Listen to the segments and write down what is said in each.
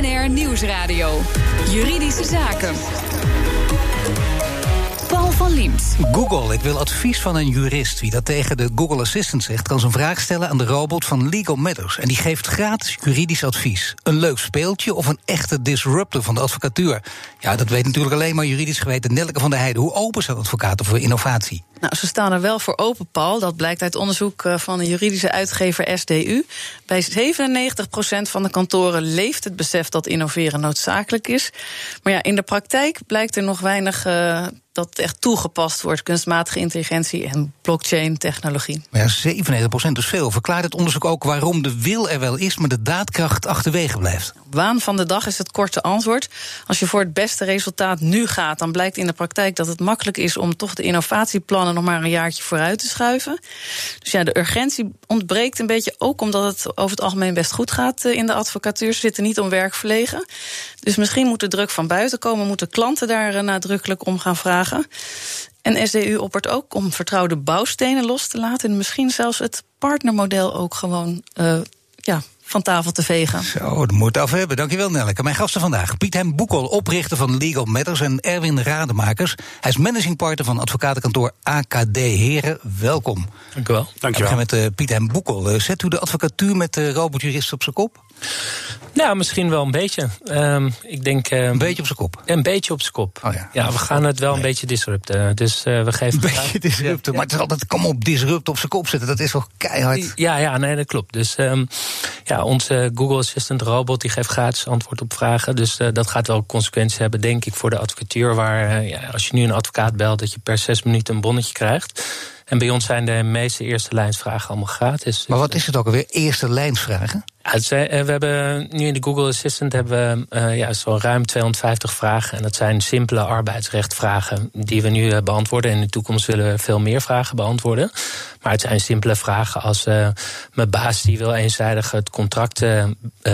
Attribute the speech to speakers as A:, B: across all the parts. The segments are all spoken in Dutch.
A: BNR Nieuwsradio. Juridische Zaken. Van Liemt.
B: Google, ik wil advies van een jurist. Wie dat tegen de Google Assistant zegt, kan zijn vraag stellen aan de robot van Legal Matters. En die geeft gratis juridisch advies. Een leuk speeltje of een echte disruptor van de advocatuur? Ja, dat weet natuurlijk alleen maar juridisch geweten Nelke van der Heijden. Hoe open zijn advocaten voor innovatie?
C: Nou, ze staan er wel voor open, Paul. Dat blijkt uit onderzoek eh, van de juridische uitgever SDU. Bij 97% van de kantoren leeft het besef dat innoveren noodzakelijk is. Maar ja, in de praktijk blijkt er nog weinig uh, dat echt toegepast wordt. Kunstmatige intelligentie en blockchain-technologie.
B: Ja, 97% is veel. Verklaart het onderzoek ook waarom de wil er wel is, maar de daadkracht achterwege blijft?
C: Waan van de dag is het korte antwoord. Als je voor het beste resultaat nu gaat, dan blijkt in de praktijk dat het makkelijk is om toch de innovatieplannen nog maar een jaartje vooruit te schuiven. Dus ja, de urgentie ontbreekt een beetje ook omdat het over het algemeen best goed gaat eh, in de advocatuur. Ze zitten niet om werk verlegen. Dus misschien moet de druk van buiten komen, moeten klanten daar eh, nadrukkelijk om gaan vragen. En SDU oppert ook om vertrouwde bouwstenen los te laten en misschien zelfs het partnermodel ook gewoon uh, ja, van tafel te vegen.
B: Zo, dat moet af hebben. Dankjewel, Nelleke. Mijn gasten vandaag: Piet Hem Boekel, oprichter van Legal Matters, en Erwin Rademakers. Hij is managing partner van advocatenkantoor AKD. Heren, welkom.
D: Dank u wel.
B: Dank je wel. We gaan met uh, Piet Hem Boekel. Uh, zet u de advocatuur met de robotjuristen op zijn kop?
D: Nou, misschien wel een beetje. Um, ik denk, um,
B: een beetje op zijn kop?
D: Een beetje op zijn kop.
B: Oh ja.
D: ja, we gaan het wel nee. een beetje disrupten. Dus uh, we geven.
B: Een beetje disrupten, maar het is altijd, kom op, disrupt op zijn kop zetten. Dat is wel keihard.
D: Ja, ja, nee, dat klopt. Dus um, ja, onze Google Assistant robot die geeft gratis antwoord op vragen. Dus uh, dat gaat wel consequenties hebben, denk ik, voor de advocatuur. Waar uh, ja, als je nu een advocaat belt, dat je per zes minuten een bonnetje krijgt. En bij ons zijn de meeste eerste lijnsvragen allemaal gratis.
B: Maar wat is het ook alweer, eerste lijnsvragen?
D: We hebben nu in de Google Assistant hebben we uh, ja, zo'n ruim 250 vragen. En dat zijn simpele arbeidsrechtvragen die we nu beantwoorden. En in de toekomst willen we veel meer vragen beantwoorden. Maar het zijn simpele vragen als uh, mijn baas die wil eenzijdig het contract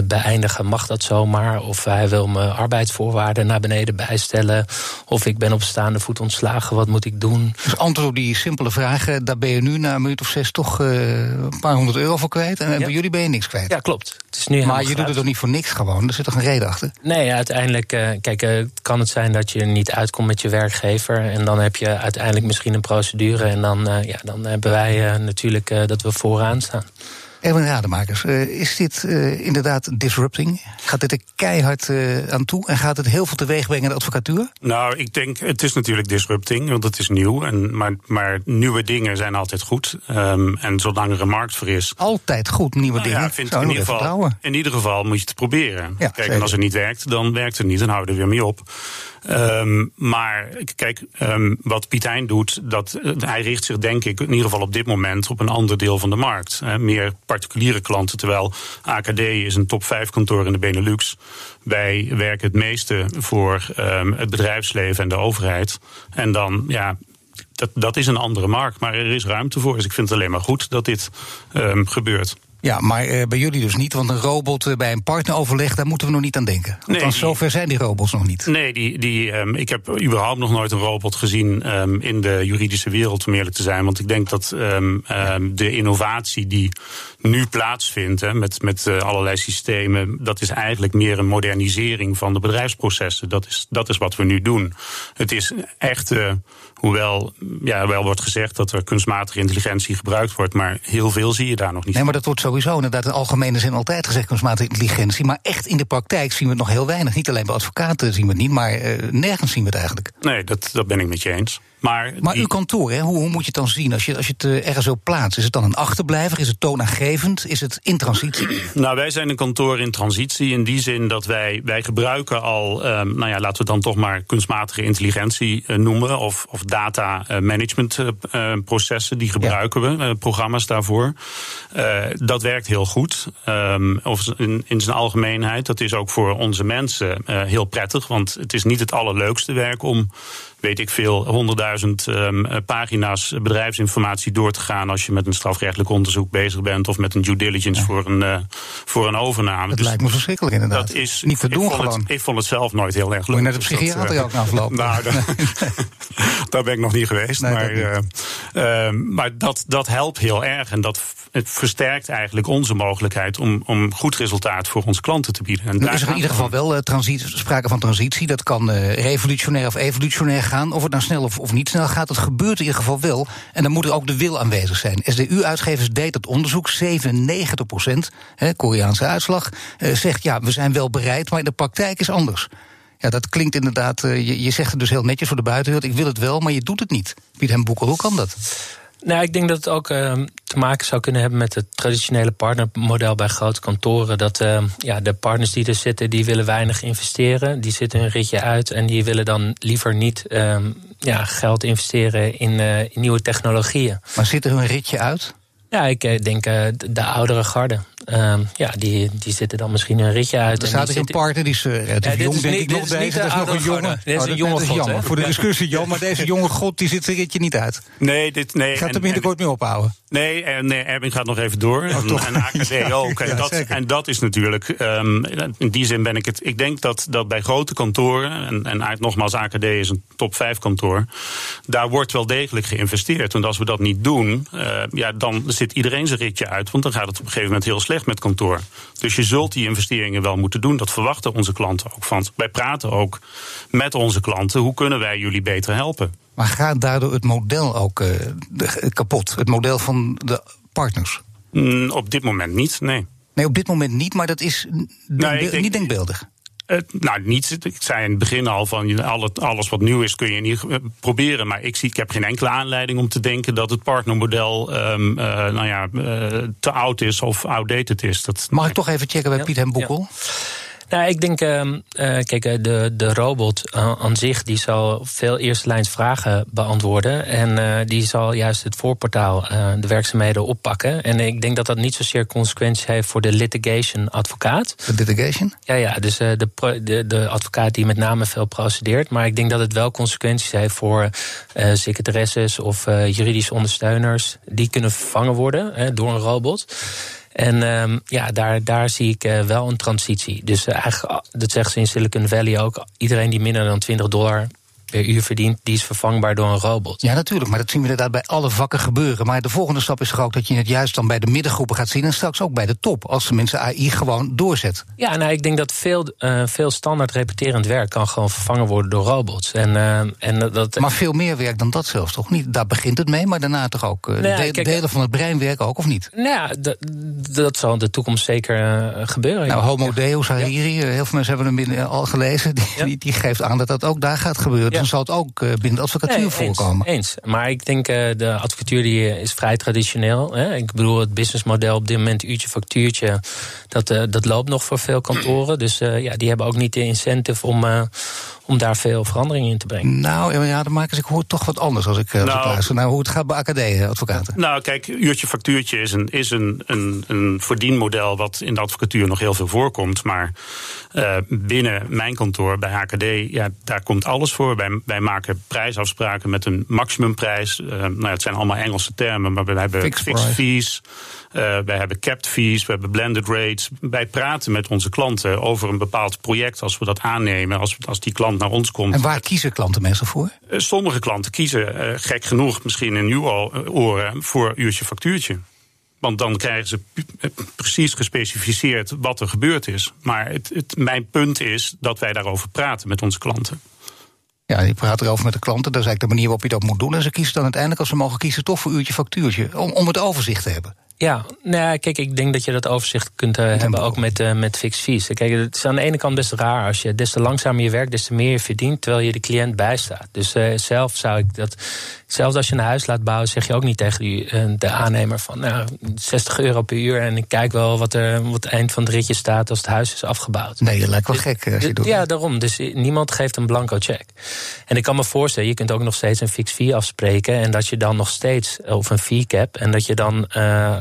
D: beëindigen, mag dat zomaar? Of hij wil mijn arbeidsvoorwaarden naar beneden bijstellen. Of ik ben op staande voet ontslagen, wat moet ik doen?
B: Dus antwoord op die simpele daar ben je nu na een minuut of zes toch een paar honderd euro voor kwijt. En ja. bij jullie ben je niks kwijt.
D: Ja, klopt. Het is nu
B: maar je doet het toch niet voor niks gewoon? Er zit toch een reden achter?
D: Nee, uiteindelijk uh, kijk, uh, kan het zijn dat je niet uitkomt met je werkgever. En dan heb je uiteindelijk misschien een procedure. En dan, ja, dan hebben wij natuurlijk dat we vooraan staan.
B: Erwin Rademakers, uh, is dit uh, inderdaad disrupting? Gaat dit er keihard uh, aan toe en gaat het heel veel teweeg brengen in de advocatuur?
E: Nou, ik denk, het is natuurlijk disrupting, want het is nieuw. En, maar, maar nieuwe dingen zijn altijd goed. Um, en zolang er een markt voor is.
B: Altijd goed, nieuwe
E: nou,
B: dingen.
E: Ja, vind in, ieder geval, in ieder geval moet je het proberen.
B: Ja,
E: Kijk, en als het niet werkt, dan werkt het niet. Dan houden we er weer mee op. Um, maar kijk, um, wat Pietijn doet, dat, uh, hij richt zich denk ik in ieder geval op dit moment op een ander deel van de markt. Uh, meer particuliere klanten, terwijl AKD is een top 5 kantoor in de Benelux. Wij werken het meeste voor um, het bedrijfsleven en de overheid. En dan, ja, dat, dat is een andere markt, maar er is ruimte voor. Dus ik vind het alleen maar goed dat dit gebeurt.
B: Ja, maar uh, bij jullie dus niet, want een robot uh, bij een partneroverleg, daar moeten we nog niet aan denken. Nee, zover zijn die robots nog niet.
E: Nee, die, die, um, ik heb überhaupt nog nooit een robot gezien um, in de juridische wereld, om eerlijk te zijn. Want ik denk dat um, de innovatie die nu plaatsvindt hè, met, met uh, allerlei systemen, dat is eigenlijk meer een modernisering van de bedrijfsprocessen. Dat is, dat is wat we nu doen. Het is echt, hoewel ja, wel wordt gezegd dat er kunstmatige intelligentie gebruikt wordt, maar heel veel zie je daar nog niet.
B: Nee, maar dat wordt sowieso inderdaad in algemene zin altijd gezegd kunstmatige intelligentie. Maar echt in de praktijk zien we het nog heel weinig. Niet alleen bij advocaten zien we het niet, maar uh, nergens zien we het eigenlijk.
E: Nee, dat, dat ben ik met je eens. Maar,
B: maar
E: die...
B: uw kantoor, hè, hoe, hoe, moet je het dan zien als je, als je het uh, ergens zo plaatst? Is het dan een achterblijver? Is het toonaangevend? Is het in transitie?
E: Nou, wij zijn een kantoor in transitie in die zin dat wij, wij gebruiken al, um, nou ja, laten we dan toch maar kunstmatige intelligentie uh, noemen, of, of data uh, management processen, die gebruiken ja. we, programma's daarvoor. dat werkt heel goed, um, of in, in zijn algemeenheid. Dat is ook voor onze mensen heel prettig, want het is niet het allerleukste werk om weet ik veel, honderdduizend um, pagina's bedrijfsinformatie door te gaan als je met een strafrechtelijk onderzoek bezig bent of met een due diligence
B: ja.
E: voor, een, uh, voor een overname.
B: Dat dus lijkt me verschrikkelijk inderdaad.
E: Dat is
B: niet te doen
E: ik
B: gewoon.
E: Het, ik vond het zelf nooit heel erg leuk.
B: Moet je naar de psychiater dus dat, ook aflopen?
E: nou, daar, daar ben ik nog niet geweest.
B: Nee,
E: maar
B: dat,
E: uh, uh, maar dat, dat helpt heel erg en dat het versterkt eigenlijk onze mogelijkheid om, om goed resultaat voor onze klanten te bieden.
B: En daar is er in ieder geval wel uh, sprake van transitie. Dat kan uh, revolutionair of evolutionair gaan. Of het nou snel of, of niet snel gaat, dat gebeurt in ieder geval wel. En dan moet er ook de wil aanwezig zijn. SDU-uitgevers deed dat onderzoek, 97 procent, Koreaanse uitslag, uh, zegt ja, we zijn wel bereid, maar in de praktijk is anders. Ja, dat klinkt inderdaad. je, je zegt het dus heel netjes voor de buitenwereld. Ik wil het wel, maar je doet het niet. Piet hem Boeker, hoe kan dat?
D: Nou, ik denk dat het ook uh, te maken zou kunnen hebben met het traditionele partnermodel bij grote kantoren. Dat uh, ja, de partners die er zitten, die willen weinig investeren. Die zitten een ritje uit en die willen dan liever niet uh, ja, geld investeren in, uh, in nieuwe technologieën.
B: Maar zitten hun ritje uit?
D: Ja, ik eh, denk uh, de oudere garde. Uh, ja, die, die zitten dan misschien een ritje uit.
B: Er staat hier een partner, die is ja, jong, denk ik nog. Deze, dat is nog een jonge.
D: Dit is oh, een jonge god,
B: jammer voor de discussie, Jan. Maar deze jonge god, die zit er ritje niet uit.
E: Nee, dit, nee.
B: Gaat er binnenkort mee ophouden?
E: Nee, en nee, Erwin gaat nog even door. Oh, en, en AKD ook. En, ja, dat, en dat is natuurlijk, um, in die zin ben ik het. Ik denk dat, dat bij grote kantoren, en, en nogmaals, AKD is een top 5 kantoor. Daar wordt wel degelijk geïnvesteerd. Want als we dat niet doen, uh, ja, dan zit iedereen zijn ritje uit. Want dan gaat het op een gegeven moment heel slecht met kantoor. Dus je zult die investeringen wel moeten doen. Dat verwachten onze klanten ook van. Wij praten ook met onze klanten. Hoe kunnen wij jullie beter helpen?
B: Maar gaat daardoor het model ook uh, kapot? Het model van de partners?
E: Mm, op dit moment niet, nee.
B: Nee, op dit moment niet, maar dat is denk, denk, niet denkbeeldig.
E: Uh, nou, niet. Ik zei in het begin al van alles wat nieuw is kun je niet uh, proberen. Maar ik, zie, ik heb geen enkele aanleiding om te denken dat het partnermodel um, uh, nou ja, te oud is of outdated is. Dat,
B: Mag ik toch even checken bij ja. Piet Boekel? Ja.
D: Nou, ik denk, uh, kijk, eh, de, de robot uh, aan zich die zal veel eerste lijns vragen beantwoorden. En uh, die zal juist het voorportaal, de werkzaamheden oppakken. En ik denk dat dat niet zozeer consequenties heeft voor de litigation advocaat.
B: De litigation?
D: Ja, ja, dus de, de, de advocaat die met name veel procedeert. Maar ik denk dat het wel consequenties heeft voor secretaresses of juridische ondersteuners. Die kunnen vervangen worden door een robot. En um, ja, daar, daar zie ik uh, wel een transitie. Dus uh, eigenlijk, dat zegt ze in Silicon Valley ook. Iedereen die minder dan 20 dollar per uur verdient, die is vervangbaar door een robot.
B: Ja, natuurlijk, maar dat zien we inderdaad bij alle vakken gebeuren. Maar de volgende stap is toch ook dat je het juist dan bij de middengroepen gaat zien... en straks ook bij de top, als de mensen AI gewoon doorzet.
D: Ja, nou, ik denk dat veel, uh, veel standaard repeterend werk... kan gewoon vervangen worden door robots. En, uh, en dat,
B: maar veel meer werk dan dat zelfs, toch niet? Daar begint het mee, maar daarna toch ook uh, nou de, kijk, delen van het brein werken ook, of niet?
D: Nou ja, dat zal in de toekomst zeker gebeuren.
B: Nou, Homo Deus Hariri, ja. heel veel mensen hebben hem al gelezen... Die, ja. die, die, geeft aan dat dat ook daar gaat gebeuren. Ja dan zal het ook eh, binnen de advocatuur nee, voorkomen.
D: Eens, Maar ik denk uh, de advocatuur die eh, is vrij traditioneel. Hè. Ik bedoel, het businessmodel op dit moment, uurtje factuurtje, dat, uh, dat loopt nog voor veel kantoren. Dus uh, ja, die hebben ook niet de incentive om om daar veel verandering in te brengen.
B: Nou, ja, de makers, ik hoor toch wat anders als ik uh, nou, luister naar hoe het gaat bij AKD-advocaten.
E: Nou, kijk, uurtje factuurtje is een, is een, een, een verdienmodel wat in de advocatuur nog heel veel voorkomt. Maar uh, binnen mijn kantoor bij AKD, ja, daar komt alles voor. Wij, wij maken prijsafspraken met een maximumprijs. Uh, nou, het zijn allemaal Engelse termen, maar we hebben fixed, fixed fees. Uh, wij hebben capped fees, we hebben blended rates. Wij praten met onze klanten over een bepaald project als we dat aannemen, als, als die klant naar ons komt.
B: En waar kiezen klanten meestal voor?
E: Uh, sommige klanten kiezen, uh, gek genoeg, misschien in uw oren, voor uurtje factuurtje. Want dan krijgen ze precies gespecificeerd wat er gebeurd is. Maar het, het, mijn punt is dat wij daarover praten met onze klanten.
B: Ja, je praat erover met de klanten. Dat is eigenlijk de manier waarop je dat moet doen. En ze kiezen dan uiteindelijk, als ze mogen kiezen, toch voor uurtje factuurtje. Om, om het overzicht te hebben.
D: Ja, nou, kijk, ik denk dat je dat overzicht kunt uh, hebben ook met, uh, met fixed fees. Kijk, het is aan de ene kant best raar. Als je des te langzamer je werkt, des te meer je verdient, terwijl je de cliënt bijstaat. Dus uh, zelf zou ik dat. Zelfs als je een huis laat bouwen, zeg je ook niet tegen die, de aannemer van nou, 60 euro per uur. En ik kijk wel wat er wat het eind van het ritje staat als het huis is afgebouwd.
B: Nee, dat lijkt wel gek als je doet.
D: Ja, daarom. Dus niemand geeft een blanco check. En ik kan me voorstellen, je kunt ook nog steeds een fixed fee afspreken. En dat je dan nog steeds, of een fee cap, en dat je dan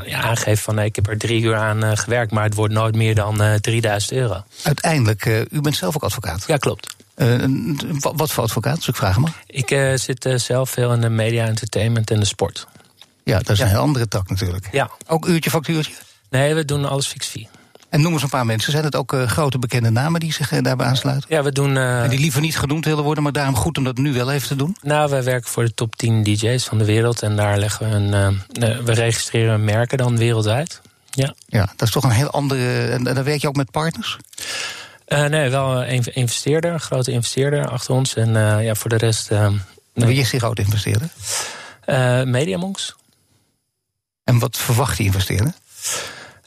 D: ja, aangeeft van ik heb er drie uur aan uh, gewerkt, maar het wordt nooit meer dan uh, 3000 euro.
B: Uiteindelijk, uh, u bent zelf ook advocaat?
D: Ja, klopt.
B: wat voor advocaat, als ik vragen mag?
D: Ik zit zelf veel in de media, entertainment en de sport.
B: Ja, dat is ja. een heel andere tak natuurlijk.
D: Ja.
B: Ook uurtje, factuurtje?
D: Nee, we doen alles fix fee.
B: En noem eens een paar mensen. Zijn het ook uh, grote bekende namen die zich uh, daarbij aansluiten?
D: Ja, we doen. Uh,
B: en die liever niet genoemd willen worden, maar daarom goed om dat nu wel even te doen?
D: Nou, wij werken voor de top 10 DJ's van de wereld. En daar leggen we een. we registreren merken dan wereldwijd. Ja.
B: ja, dat is toch een heel andere. En dan werk je ook met partners?
D: nee, wel een investeerder, een grote investeerder achter ons. En ja, voor de rest.
B: Wie is die grote investeerder?
D: Mediamonks.
B: En wat verwacht die investeerder?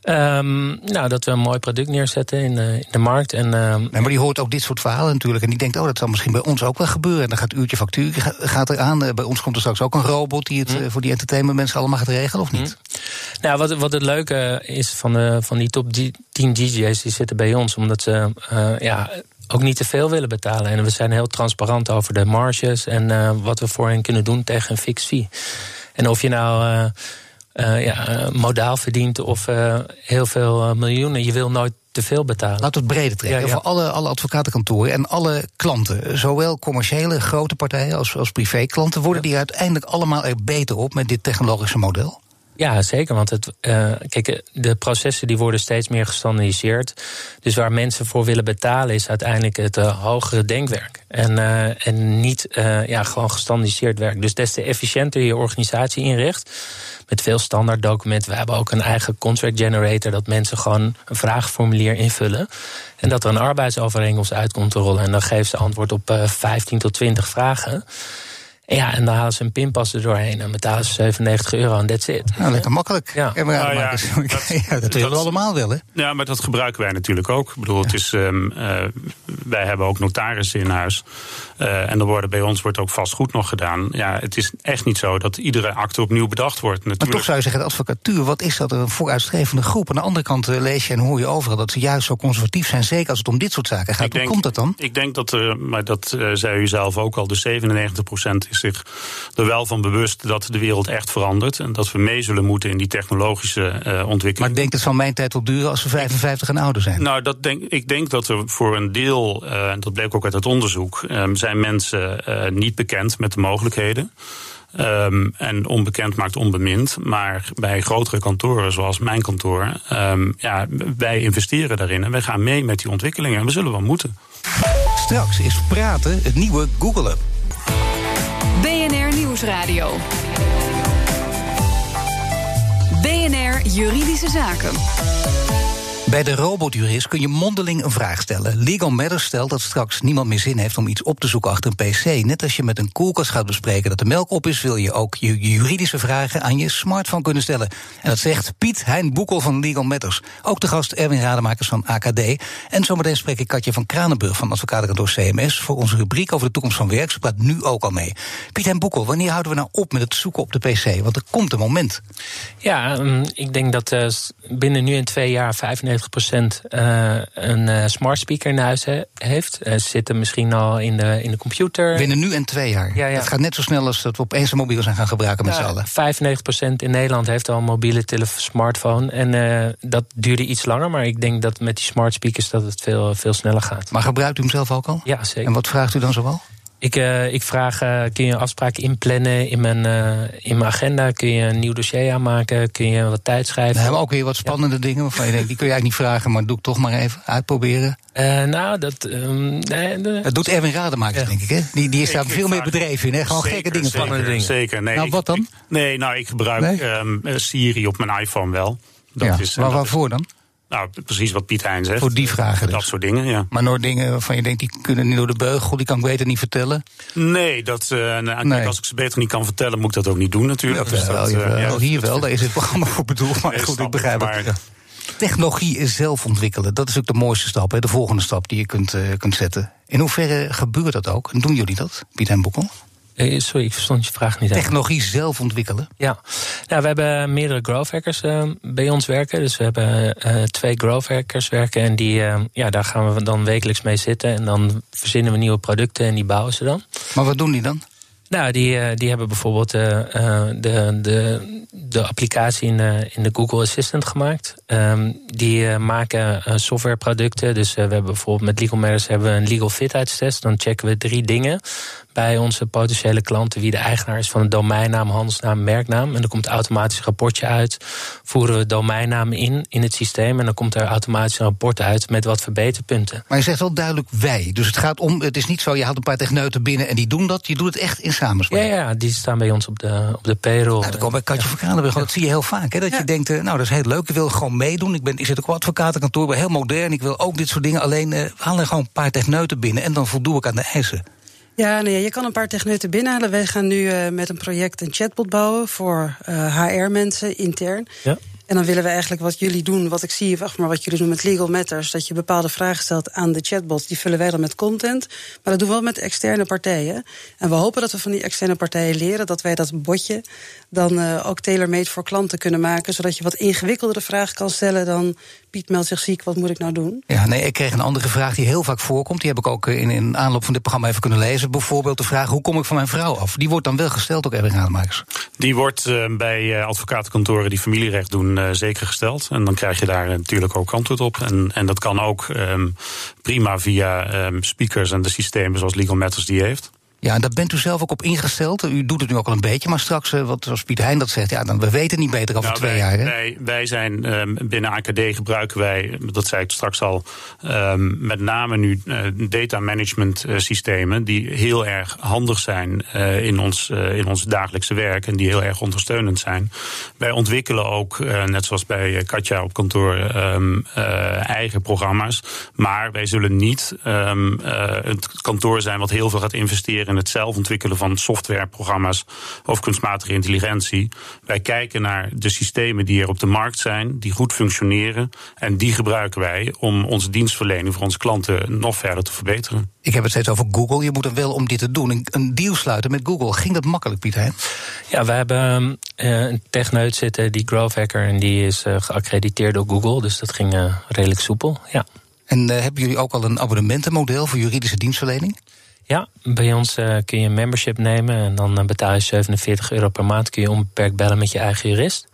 D: Um, nou, dat we een mooi product neerzetten in, uh, in de markt. En, uh,
B: nee, maar die hoort ook dit soort verhalen natuurlijk. En die denkt, oh, dat zal misschien bij ons ook wel gebeuren. En dan gaat uurtje factuur gaat eraan. Uh, bij ons komt er straks ook een robot die het mm. voor die entertainment mensen allemaal gaat regelen, of niet?
D: Mm. Nou, wat, wat het leuke is van, de, van die top 10 DJ's, die zitten bij ons. Omdat ze ja, ook niet te veel willen betalen. En we zijn heel transparant over de marges en wat we voor hen kunnen doen tegen een fix fee. En of je nou uh, ja, eh, modaal verdient of uh, heel veel miljoenen. Je wil nooit te veel betalen.
B: We het breder trekken. Ja, ja. Voor alle, alle advocatenkantoren en alle klanten, zowel commerciële grote partijen als, als privéklanten, worden die uiteindelijk allemaal er beter op met dit technologische model?
D: Ja, zeker. Want het, uh, kijk, de processen die worden steeds meer gestandardiseerd. Dus waar mensen voor willen betalen is uiteindelijk het uh, hogere denkwerk. En, uh, en niet ja, gewoon gestandardiseerd werk. Dus des te efficiënter je organisatie inricht met veel standaard documenten. We hebben ook een eigen contract generator, dat mensen gewoon een vraagformulier invullen. En dat er een arbeidsovereenkomst uitkomt te rollen. En dan geven ze antwoord op uh, 15 tot 20 vragen. Ja, en dan halen ze een pinpas er doorheen en betalen ze 97 euro en that's it.
B: Nou, lekker makkelijk. Ja, ja, nou ja dat, ja, dat willen we allemaal wel, hè?
E: Ja, maar dat gebruiken wij natuurlijk ook. Ik bedoel, het is, um, uh, wij hebben ook notarissen in huis. Uh, en er worden, bij ons wordt ook vastgoed nog gedaan. Ja, het is echt niet zo dat iedere acte opnieuw bedacht wordt.
B: Natuurlijk. Maar toch zou je zeggen, de advocatuur, wat is dat een vooruitstrevende groep? Aan de andere kant uh, lees je en hoor je overal dat ze juist zo conservatief zijn. Zeker als het om dit soort zaken gaat. Hoe komt dat dan?
E: Ik denk dat, uh, maar dat zei u zelf ook al, de 97% is zich er wel van bewust dat de wereld echt verandert. En dat we mee zullen moeten in die technologische ontwikkeling.
B: Maar denkt het van mijn tijd wel duren als we 55 en ouder zijn?
E: Nou, dat denk, ik denk dat er voor een deel, en dat bleek ook uit het onderzoek, um, zijn mensen uh, niet bekend met de mogelijkheden. Um, en onbekend maakt onbemind. Maar bij grotere kantoren, zoals mijn kantoor, um, ja, wij investeren daarin en wij gaan mee met die ontwikkelingen. En we zullen wel moeten.
B: Straks is praten het nieuwe googelen.
A: Nieuwsradio. BNR Juridische Zaken.
B: Bij de robotjurist kun je mondeling een vraag stellen. Legal Matters stelt dat straks niemand meer zin heeft om iets op te zoeken achter een PC. Net als je met een koelkast gaat bespreken dat de melk op is, wil je ook je juridische vragen aan je smartphone kunnen stellen. En dat zegt Piet Hein Boekel van Legal Matters. Ook de gast Erwin Rademakers van AKD. En zometeen spreek ik Katje van Kranenburg van advocatenkantoor CMS voor onze rubriek over de toekomst van werk. Ze praat nu ook al mee. Piet Hein Boekel, wanneer houden we nou op met het zoeken op de PC? Want er komt een moment.
D: Ja, um, ik denk dat uh, binnen nu en twee jaar 95 uh, een uh, smart speaker in huis he, heeft. Uh, zitten misschien al in de, in de computer.
B: Binnen nu en twee jaar. Ja, ja. Dat gaat net zo snel als dat we opeens een mobiel zijn gaan gebruiken met ja, z'n
D: allen. 95% in Nederland heeft al een mobiele smartphone. En dat duurde iets langer, maar ik denk dat met die smart speakers dat het veel, veel sneller gaat.
B: Maar gebruikt u hem zelf ook al?
D: Ja, zeker.
B: En wat vraagt u dan zoal?
D: Ik, uh, ik vraag, uh, kun je afspraken inplannen in mijn, uh, in mijn agenda? Kun je een nieuw dossier aanmaken? Kun je wat tijd schrijven?
B: We hebben ook weer wat spannende ja. dingen waarvan je denkt, die kun je eigenlijk niet vragen, maar doe ik toch maar even uitproberen.
D: nou, dat. Um, nee, de...
B: dat doet Erwin Rademakers, ja. denk ik. Hè? Die, die is daar veel meer bedreven in. Hè? Gewoon zeker, gekke dingen,
E: zeker,
B: spannende dingen.
E: Zeker, nee.
B: Nou, wat dan?
E: Ik, nee, nou, ik gebruik nee? um, Siri op mijn iPhone wel.
B: Dat ja, is, maar waarvoor dan?
E: Nou, precies wat Piet Hein zegt.
B: Voor die vragen
E: Dat
B: dus.
E: soort dingen, ja.
B: Maar nooit dingen waarvan je denkt, die kunnen niet door de beugel, die kan ik beter niet vertellen?
E: Nee, dat, uh, nou, nee. als ik ze beter niet kan vertellen, moet ik dat ook niet doen natuurlijk.
B: Ja, dus wel, dat, uh, ja, hier wel, daar is het programma voor bedoeld. Maar nee, goed, ik begrijp het. Ja. Technologie zelf ontwikkelen, dat is ook de mooiste stap, hè, de volgende stap die je kunt, uh, kunt zetten. In hoeverre gebeurt dat ook? En doen jullie dat, Piet en Boekel?
D: Sorry, ik verstond je vraag niet.
B: Technologie zelf ontwikkelen?
D: Ja, nou, we hebben meerdere growth hackers uh, bij ons werken. Dus we hebben uh, twee growth hackers werken. En die, uh, ja, daar gaan we dan wekelijks mee zitten. En dan verzinnen we nieuwe producten en die bouwen ze dan.
B: Maar wat doen die dan?
D: Nou, die, die hebben bijvoorbeeld de, de, de applicatie in, in de Google Assistant gemaakt. Ehm, die maken softwareproducten. Dus we hebben bijvoorbeeld met Legal Matters hebben we een legal fitheidstest. Dan checken we drie dingen bij onze potentiële klanten wie de eigenaar is van een domeinnaam, handelsnaam, merknaam. En dan komt automatisch een rapportje uit. Voeren we domeinnamen in in het systeem en dan komt er automatisch een rapport uit met wat verbeterpunten.
B: Maar je zegt wel duidelijk wij. Dus het gaat om, het is niet zo, je haalt een paar techneuten binnen en die doen dat. Je doet het echt in samenspraak.
D: Ja, ja, die staan bij ons op de, op de payroll.
B: Nou, dan komen bij Katje van Kranenburg. Dat zie je heel vaak. Hè, dat je denkt, eh, nou dat is heel leuk, ik wil gewoon meedoen. Ik, ben, ik zit ook op advocatenkantoor, ik ben heel modern. Ik wil ook dit soort dingen. Alleen uh, haal er gewoon een paar techneuten binnen en dan voldoe ik aan de eisen.
F: Ja, nee, je kan een paar techneuten binnenhalen. Wij gaan nu uh, met een project een chatbot bouwen voor uh, HR-mensen intern. Ja. En dan willen we eigenlijk wat jullie doen, wat ik zie, wacht maar, wat jullie doen met Legal Matters, dat je bepaalde vragen stelt aan de chatbots. Die vullen wij dan met content. Maar dat doen we wel met externe partijen. En we hopen dat we van die externe partijen leren dat wij dat botje dan uh, ook tailor-made voor klanten kunnen maken. Zodat je wat ingewikkeldere vragen kan stellen dan Piet meldt zich ziek, wat moet ik nou doen?
B: Ja, nee, ik kreeg een andere vraag die heel vaak voorkomt. Die heb ik ook in, in aanloop van dit programma even kunnen lezen. Bijvoorbeeld de vraag: hoe kom ik van mijn vrouw af? Die wordt dan wel gesteld ook Erwin Rademakers.
E: Die wordt uh, bij uh, advocatenkantoren die familierecht doen uh, zeker gesteld. En dan krijg je daar natuurlijk ook antwoord op. En, en dat kan ook um, prima via um, speakers en de systemen zoals Legal Matters die heeft.
B: Ja, en daar bent u zelf ook op ingesteld. U doet het nu ook al een beetje, maar straks, uh, wat zoals Piet Hein dat zegt, ja, dan we weten niet beter over nou, twee
E: wij,
B: jaar. Hè?
E: Wij, wij zijn um, binnen AKD gebruiken wij, dat zei ik straks al, um, met name nu uh, data management uh, systemen die heel erg handig zijn in, ons, in ons dagelijkse werk en die heel erg ondersteunend zijn. Wij ontwikkelen ook, net zoals bij Katja op kantoor, um, eigen programma's. Maar wij zullen niet het kantoor zijn wat heel veel gaat investeren in het zelf ontwikkelen van softwareprogramma's of kunstmatige intelligentie. Wij kijken naar de systemen die er op de markt zijn, die goed functioneren. En die gebruiken wij om onze dienstverlening voor onze klanten nog verder te verbeteren.
B: Ik heb het steeds over Google. Je moet er wel om dit te doen een deal sluiten met Google. Ging dat makkelijk, Pieter?
D: Ja, we hebben uh, een techneut zitten, die Growth Hacker, en die is uh, geaccrediteerd door Google. Dus dat ging uh, redelijk soepel. Ja.
B: En hebben jullie ook al een abonnementenmodel voor juridische dienstverlening?
D: Ja, bij ons uh, kun je een membership nemen en dan uh, betaal je 47 euro per maand. Kun je onbeperkt bellen met je eigen jurist.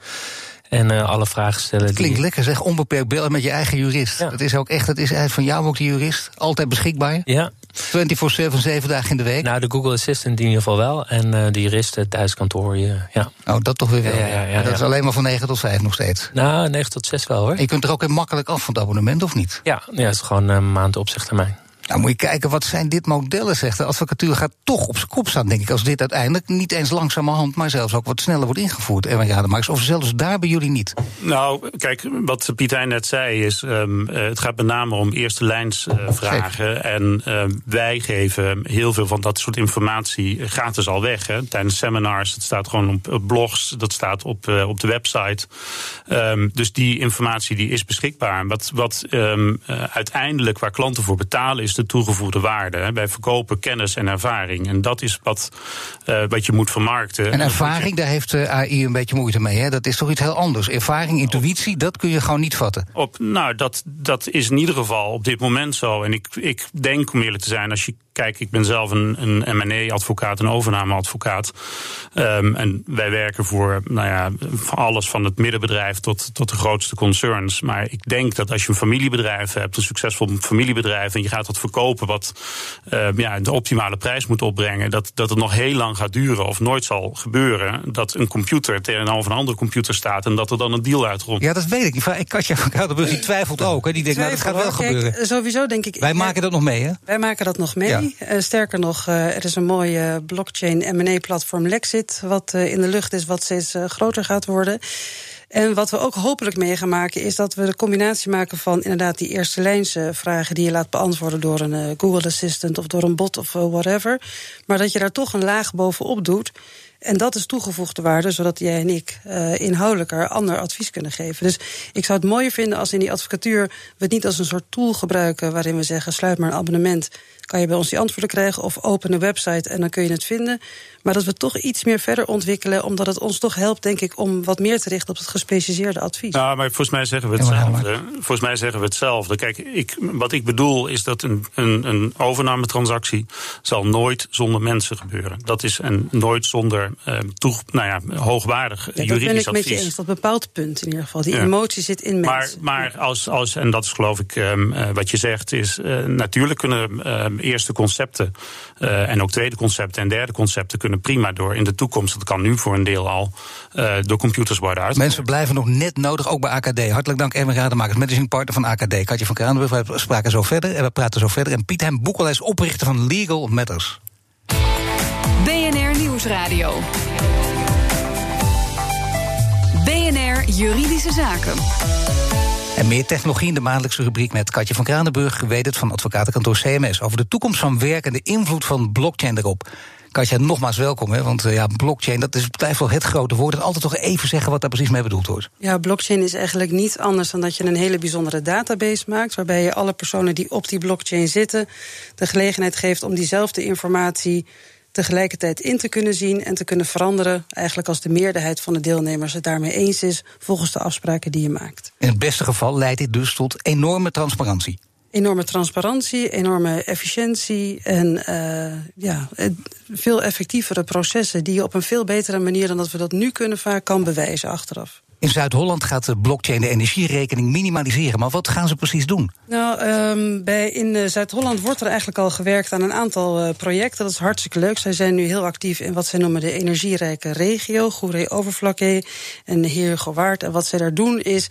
D: En uh, alle vragen stellen.
B: Dat klinkt lekker zeg, onbeperkt bellen met je eigen jurist. Ja. Dat is ook echt, dat is eigenlijk van jou ook de jurist. Altijd beschikbaar.
D: Ja.
B: 24-7, 7 dagen in de week.
D: Nou, de Google Assistant in ieder geval wel. En uh, de juristen thuiskantoor, ja.
B: Oh, dat toch weer wel. Ja, ja, ja, dat is alleen maar van 9 tot 5 nog steeds.
D: Nou, 9 tot 6 wel hoor. En
B: je kunt er ook heel makkelijk af van het abonnement, of niet?
D: Ja, ja het is gewoon een maand opzichttermijn.
B: Nou, moet je kijken, wat zijn dit modellen, zegt de advocatuur gaat toch op zijn kop staan, denk ik, als dit uiteindelijk niet eens langzamerhand, maar zelfs ook wat sneller wordt ingevoerd, Erwin Rademaaks. Of zelfs daar bij jullie niet?
E: Nou, kijk, wat Pietijn net zei is, um, het gaat met name om eerste lijns uh, vragen. En uh, wij geven heel veel van dat soort informatie gratis al weg. Hè. Tijdens seminars, het staat gewoon op, op blogs, dat staat op, uh, op de website. Um, dus die informatie die is beschikbaar. Wat, wat um, uiteindelijk waar klanten voor betalen is de toegevoegde waarde. Wij verkopen kennis en ervaring. En dat is wat, uh, wat je moet vermarkten.
B: En ervaring, daar heeft uh, AI een beetje moeite mee. Hè? Dat is toch iets heel anders. Ervaring, intuïtie, dat kun je gewoon niet vatten.
E: Op, nou, dat, dat is in ieder geval op dit moment zo. En ik, ik denk, om eerlijk te zijn, als je Kijk, ik ben zelf een, een M&A-advocaat, een overnameadvocaat. Um, en wij werken voor, nou ja, van alles van het middenbedrijf tot, tot de grootste concerns. Maar ik denk dat als je een familiebedrijf hebt, een succesvol familiebedrijf, en je gaat wat verkopen wat uh, ja, de optimale prijs moet opbrengen, dat, dat het nog heel lang gaat duren of nooit zal gebeuren dat een computer tegenover een andere computer staat en dat er dan een deal uitrolt.
B: Ja, dat weet ik. Ik Katja van Koudenburg die twijfelt ook. Hè. Die denkt, nou, dat gaat wel gebeuren.
F: Sowieso denk ik.
B: Wij maken dat nog mee, hè?
F: Wij maken dat nog mee. Ja. Uh, sterker nog, uh, er is een mooie blockchain M&A-platform Lexit... wat uh, in de lucht is, wat steeds groter gaat worden. En wat we ook hopelijk mee gaan maken... is dat we de combinatie maken van inderdaad die eerste lijnse vragen... die je laat beantwoorden door een Google Assistant of door een bot of whatever. Maar dat je daar toch een laag bovenop doet... En dat is toegevoegde waarde, zodat jij en ik inhoudelijker ander advies kunnen geven. Dus ik zou het mooier vinden als in die advocatuur we het niet als een soort tool gebruiken waarin we zeggen: sluit maar een abonnement kan je bij ons die antwoorden krijgen of open een website en dan kun je het vinden. Maar dat we toch iets meer verder ontwikkelen, omdat het ons toch helpt, denk ik, om wat meer te richten op het gespecialiseerde advies.
E: Nou, maar volgens mij zeggen we hetzelfde. Volgens mij zeggen we hetzelfde. Kijk, ik, wat ik bedoel is dat een, een, een overnametransactie zal nooit zonder mensen gebeuren. Dat is een, nooit zonder uh, toe, nou ja, hoogwaardig ja, juridisch advies.
F: Dat ben ik met je eens, dat bepaald punt in ieder geval. Die emotie zit in mensen.
E: Maar, maar als, als, en dat is geloof ik um, uh, wat je zegt, is uh, natuurlijk kunnen um, eerste concepten en ook tweede concepten en derde concepten kunnen prima door in de toekomst, dat kan nu voor een deel al, uh, door computers worden uit.
B: Mensen blijven nog net nodig, ook bij AKD. Hartelijk dank, Erwin Rademakers, managing partner van AKD. Katje van Kranenburg, we spraken zo verder en we praten zo verder. En Piet Hem Boekel is oprichter van Legal Matters.
A: BNR Nieuwsradio. BNR Juridische Zaken.
B: En meer technologie in de maandelijkse rubriek met Katje van Kranenburg, het van advocatenkantoor CMS, over de toekomst van werk en de invloed van blockchain erop. Katja, nogmaals welkom. Hè? Want uh, ja, blockchain, dat is, blijft wel het grote woord. En altijd toch even zeggen wat daar precies mee bedoeld wordt.
F: Ja, blockchain is eigenlijk niet anders dan dat je een hele bijzondere database maakt. Waarbij je alle personen die op die blockchain zitten. de gelegenheid geeft om diezelfde informatie tegelijkertijd in te kunnen zien en te kunnen veranderen. Eigenlijk als de meerderheid van de deelnemers het daarmee eens is. volgens de afspraken die je maakt.
B: In het beste geval leidt dit dus tot enorme transparantie
F: enorme transparantie, enorme efficiëntie en uh, ja, veel effectievere processen die je op een veel betere manier dan dat we dat nu kunnen vaak kan bewijzen achteraf.
B: In Zuid-Holland gaat de blockchain de energierekening minimaliseren. Maar wat gaan ze precies doen?
F: Nou, um, bij, in uh, Zuid-Holland wordt er eigenlijk al gewerkt aan een aantal uh, projecten. Dat is hartstikke leuk. Zij zijn nu heel actief in wat zij noemen de energierijke regio. Goeree Overflakke en Heer Gewaard. En wat zij daar doen is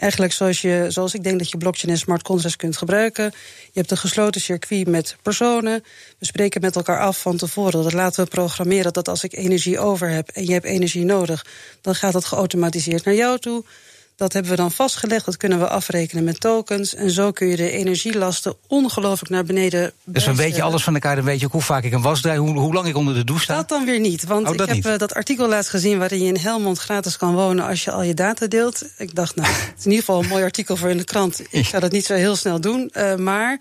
F: eigenlijk zoals, je, zoals ik denk dat je blockchain en smart contracts kunt gebruiken. Je hebt een gesloten circuit met personen. We spreken met elkaar af van tevoren. Dat laten we programmeren dat als ik energie over heb en je hebt energie nodig, dan gaat dat geautomatiseerd naar jou toe. Dat hebben we dan vastgelegd. Dat kunnen we afrekenen met tokens. En zo kun je de energielasten ongelooflijk naar beneden.
B: Dus dan weet je alles van elkaar. Dan weet je ook hoe vaak ik een was draai, hoe, hoe lang ik onder de douche sta.
F: Dat dan weer niet. Want oh, ik heb uh, dat artikel laatst gezien waarin je in Helmond gratis kan wonen als je al je data deelt. Ik dacht, nou, het is in ieder geval een mooi artikel voor in de krant. Ik ga dat niet zo heel snel doen. Uh, maar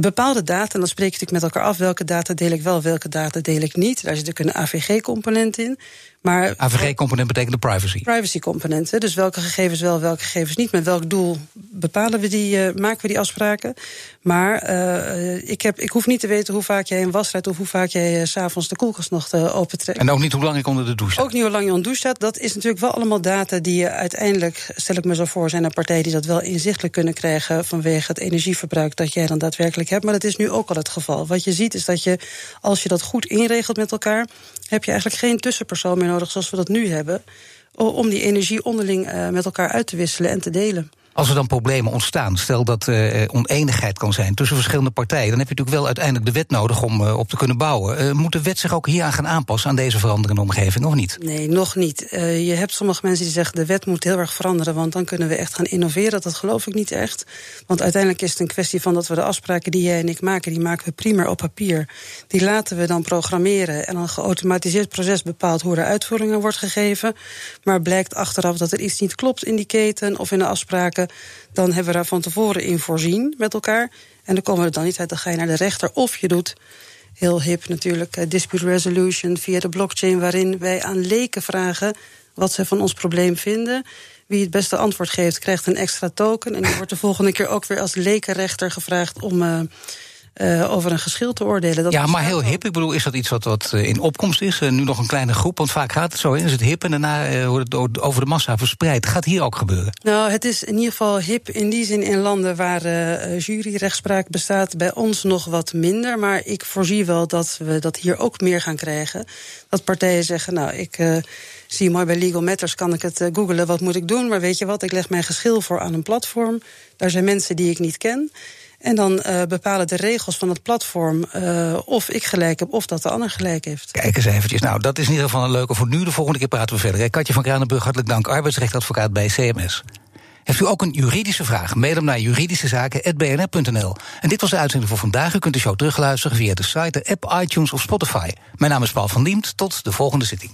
F: bepaalde data, en dan spreek je natuurlijk met elkaar af welke data deel ik wel, welke data deel ik niet. Daar zit natuurlijk een AVG-component in.
B: Maar AVG-component betekent de privacy.
F: Privacy-componenten. Dus welke gegevens wel, welke gegevens niet. Met welk doel bepalen we die, uh, maken we die afspraken. Maar uh, ik, heb, ik hoef niet te weten hoe vaak jij een was rijdt... of hoe vaak jij uh, s'avonds de koelkast nog opentrekt.
B: En ook niet hoe lang ik onder de douche.
F: Ook niet hoe lang je onder de douche staat. Dat is natuurlijk wel allemaal data die je uiteindelijk... stel ik me zo voor, zijn er partijen die dat wel inzichtelijk kunnen krijgen... vanwege het energieverbruik dat jij dan daadwerkelijk hebt. Maar dat is nu ook al het geval. Wat je ziet is dat je, als je dat goed inregelt met elkaar... heb je eigenlijk geen tussenpersoon meer nodig zoals we dat nu hebben, om die energie onderling uh, met elkaar uit te wisselen en te delen.
B: Als er dan problemen ontstaan, stel dat uh, oneenigheid kan zijn tussen verschillende partijen, dan heb je natuurlijk wel uiteindelijk de wet nodig om uh, op te kunnen bouwen. Moet de wet zich ook hieraan gaan aanpassen aan deze veranderende omgeving, of niet?
F: Nee, nog niet. je hebt sommige mensen die zeggen de wet moet heel erg veranderen, want dan kunnen we echt gaan innoveren. Dat geloof ik niet echt. Want uiteindelijk is het een kwestie van dat we de afspraken die jij en ik maken, die maken we primair op papier. Die laten we dan programmeren en een geautomatiseerd proces bepaalt hoe er uitvoering wordt gegeven. Maar blijkt achteraf dat er iets niet klopt in die keten of in de afspraken dan hebben we daar van tevoren in voorzien met elkaar. En dan komen we er dan niet uit, dan ga je naar de rechter. Of je doet heel hip natuurlijk uh, dispute resolution via de blockchain, waarin wij aan leken vragen wat ze van ons probleem vinden. Wie het beste antwoord geeft, krijgt een extra token. En die wordt de volgende keer ook weer als lekenrechter gevraagd om. Uh, uh, over een geschil te oordelen.
B: Dat ja, maar heel hip. Ik bedoel, is dat iets wat, wat eh, in opkomst is? Uh, nu nog een kleine groep, want vaak gaat het zo in. Is het hip en daarna wordt het over de massa verspreid. Gaat hier ook gebeuren?
F: Nou, het is in ieder geval hip in die zin in landen waar juryrechtspraak bestaat. Bij ons nog wat minder. Maar ik voorzie wel dat we dat hier ook meer gaan krijgen. Dat partijen zeggen, nou, ik zie mooi bij Legal Matters, kan ik het uh, googelen, wat moet ik doen? Maar weet je wat, ik leg mijn geschil voor aan een platform. Daar zijn mensen die ik niet ken. En dan uh, bepalen de regels van het platform uh, of ik gelijk heb of dat de ander gelijk heeft.
B: Kijk eens eventjes. Nou, dat is in ieder geval een leuke voor nu. De volgende keer praten we verder. Katje van Kranenburg, hartelijk dank. Arbeidsrechtadvocaat bij CMS. Heeft u ook een juridische vraag? Mail hem naar juridischezaken.bnr.nl. En dit was de uitzending voor vandaag. U kunt de show terugluisteren via de site, de app, iTunes of Spotify. Mijn naam is Paul van Diemt. Tot de volgende zitting.